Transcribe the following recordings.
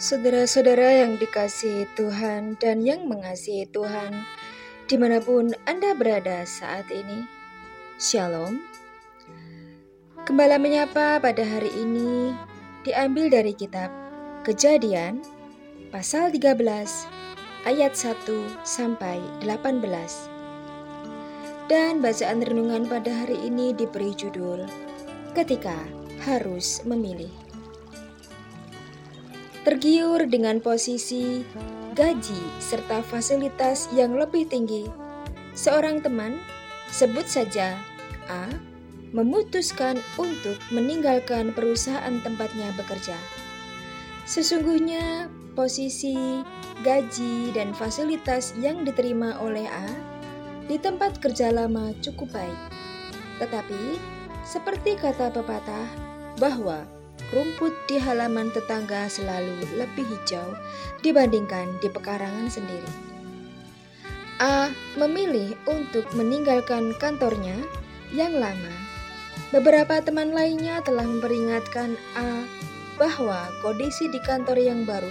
Saudara-saudara yang dikasihi Tuhan dan yang mengasihi Tuhan, di mana pun Anda berada saat ini, Shalom. Kembali menyapa pada hari ini diambil dari kitab Kejadian pasal 13 ayat 1 sampai 18. Dan bacaan renungan pada hari ini diberi judul Ketika Harus Memilih. Tergiur dengan posisi, gaji, serta fasilitas yang lebih tinggi, seorang teman, sebut saja A, memutuskan untuk meninggalkan perusahaan tempatnya bekerja. Sesungguhnya, posisi, gaji, dan fasilitas yang diterima oleh A di tempat kerja lama cukup baik. Tetapi, seperti kata pepatah, bahwa rumput di halaman tetangga selalu lebih hijau dibandingkan di pekarangan sendiri. A memilih untuk meninggalkan kantornya yang lama. Beberapa teman lainnya telah memperingatkan A bahwa kondisi di kantor yang baru,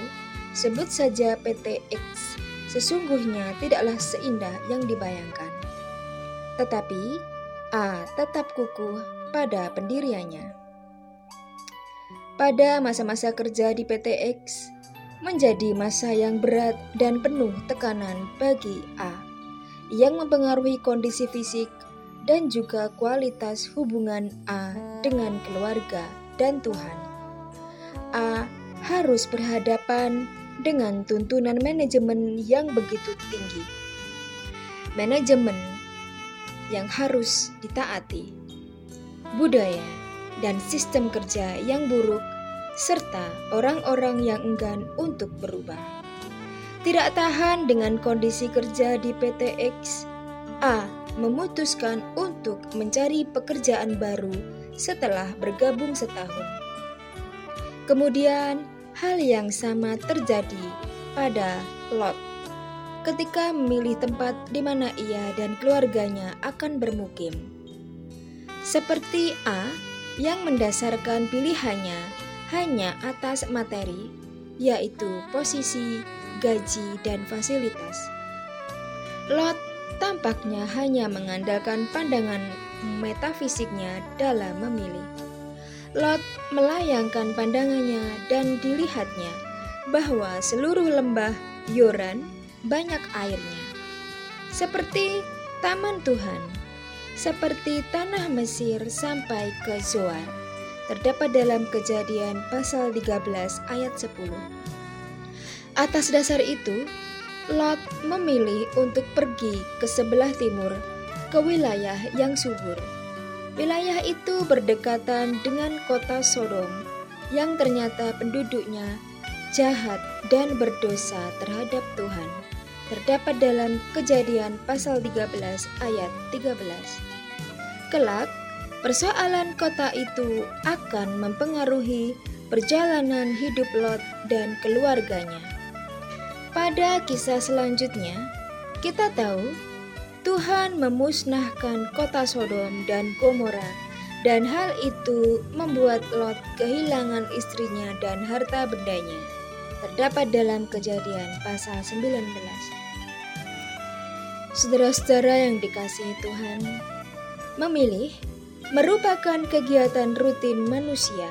sebut saja PT X, sesungguhnya tidaklah seindah yang dibayangkan. Tetapi A tetap kukuh pada pendiriannya pada masa-masa kerja di PT X menjadi masa yang berat dan penuh tekanan bagi A yang mempengaruhi kondisi fisik dan juga kualitas hubungan A dengan keluarga dan Tuhan. A harus berhadapan dengan tuntunan manajemen yang begitu tinggi. Manajemen yang harus ditaati. Budaya dan sistem kerja yang buruk, serta orang-orang yang enggan untuk berubah. Tidak tahan dengan kondisi kerja di PT X, A memutuskan untuk mencari pekerjaan baru setelah bergabung setahun. Kemudian, hal yang sama terjadi pada Lot ketika memilih tempat di mana ia dan keluarganya akan bermukim. Seperti A, yang mendasarkan pilihannya hanya atas materi, yaitu posisi, gaji, dan fasilitas. Lot tampaknya hanya mengandalkan pandangan metafisiknya dalam memilih. Lot melayangkan pandangannya dan dilihatnya bahwa seluruh lembah Yoran banyak airnya. Seperti taman Tuhan seperti tanah Mesir sampai ke Zoar. Terdapat dalam kejadian pasal 13 ayat 10. Atas dasar itu, Lot memilih untuk pergi ke sebelah timur, ke wilayah yang subur. Wilayah itu berdekatan dengan kota Sodom, yang ternyata penduduknya jahat dan berdosa terhadap Tuhan. Terdapat dalam kejadian pasal 13 ayat 13. Kelak, persoalan kota itu akan mempengaruhi perjalanan hidup Lot dan keluarganya. Pada kisah selanjutnya, kita tahu Tuhan memusnahkan kota Sodom dan Gomora dan hal itu membuat Lot kehilangan istrinya dan harta bendanya. Terdapat dalam kejadian pasal 19. Saudara-saudara yang dikasihi Tuhan, Memilih merupakan kegiatan rutin manusia.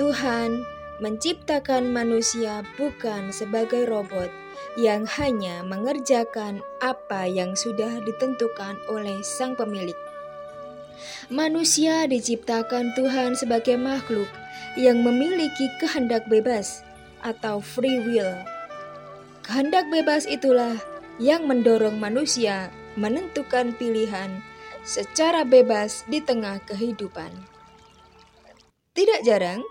Tuhan menciptakan manusia bukan sebagai robot yang hanya mengerjakan apa yang sudah ditentukan oleh sang pemilik. Manusia diciptakan Tuhan sebagai makhluk yang memiliki kehendak bebas atau free will. Kehendak bebas itulah yang mendorong manusia menentukan pilihan secara bebas di tengah kehidupan. Tidak jarang,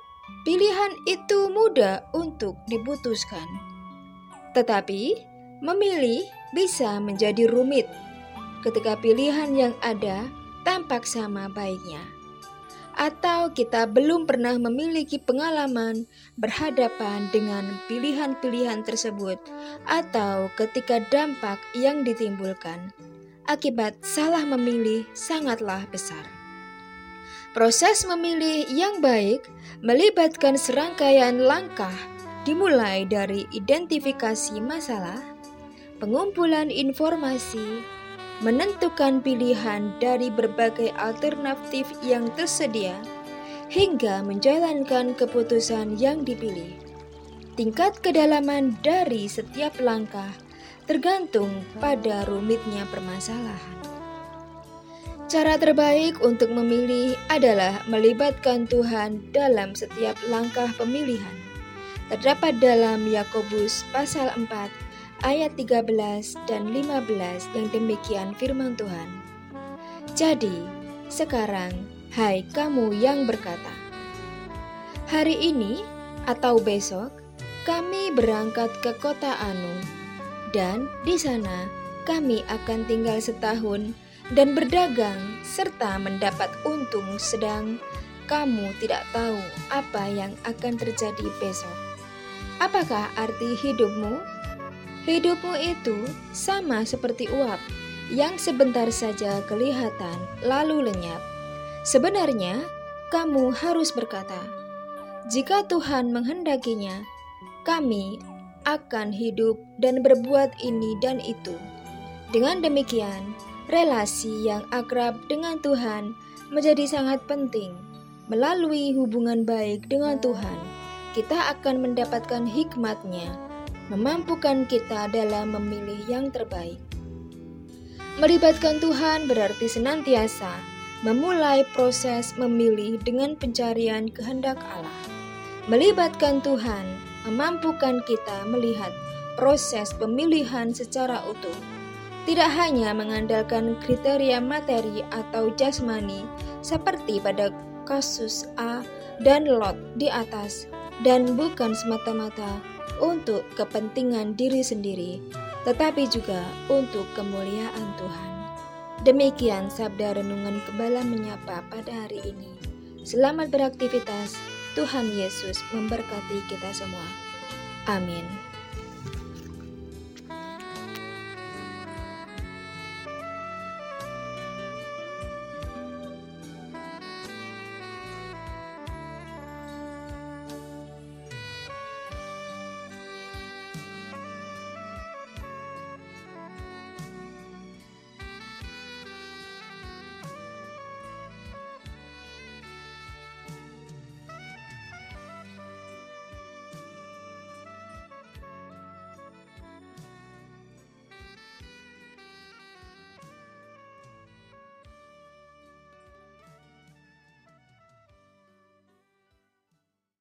pilihan itu mudah untuk diputuskan, tetapi memilih bisa menjadi rumit ketika pilihan yang ada tampak sama baiknya. atau kita belum pernah memiliki pengalaman berhadapan dengan pilihan-pilihan tersebut, atau ketika dampak yang ditimbulkan akibat salah memilih sangatlah besar. Proses memilih yang baik melibatkan serangkaian langkah, dimulai dari identifikasi masalah, pengumpulan informasi, menentukan pilihan dari berbagai alternatif yang tersedia, hingga menjalankan keputusan yang dipilih. Tingkat kedalaman dari setiap langkah tergantung pada rumitnya permasalahan. Cara terbaik untuk memilih adalah melibatkan Tuhan dalam setiap langkah pemilihan. Terdapat dalam Yakobus pasal 4 ayat 13 dan 15 yang demikian firman Tuhan. Jadi, sekarang, hai kamu yang berkata, Hari ini atau besok, kami berangkat ke kota Anu, dan di sana kami akan tinggal setahun dan berdagang serta mendapat untung sedang kamu tidak tahu apa yang akan terjadi besok. Apakah arti hidupmu? Hidupmu itu sama seperti uap yang sebentar saja kelihatan lalu lenyap. Sebenarnya, kamu harus berkata, "Jika Tuhan menghendakinya, kami akan hidup dan berbuat ini dan itu." Dengan demikian, relasi yang akrab dengan Tuhan menjadi sangat penting. Melalui hubungan baik dengan Tuhan, kita akan mendapatkan hikmatnya memampukan kita dalam memilih yang terbaik. Melibatkan Tuhan berarti senantiasa memulai proses memilih dengan pencarian kehendak Allah. Melibatkan Tuhan memampukan kita melihat proses pemilihan secara utuh. Tidak hanya mengandalkan kriteria materi atau jasmani seperti pada kasus A dan Lot di atas dan bukan semata-mata untuk kepentingan diri sendiri, tetapi juga untuk kemuliaan Tuhan. Demikian sabda renungan Kebala menyapa pada hari ini. Selamat beraktivitas, Tuhan Yesus memberkati kita semua. Amin.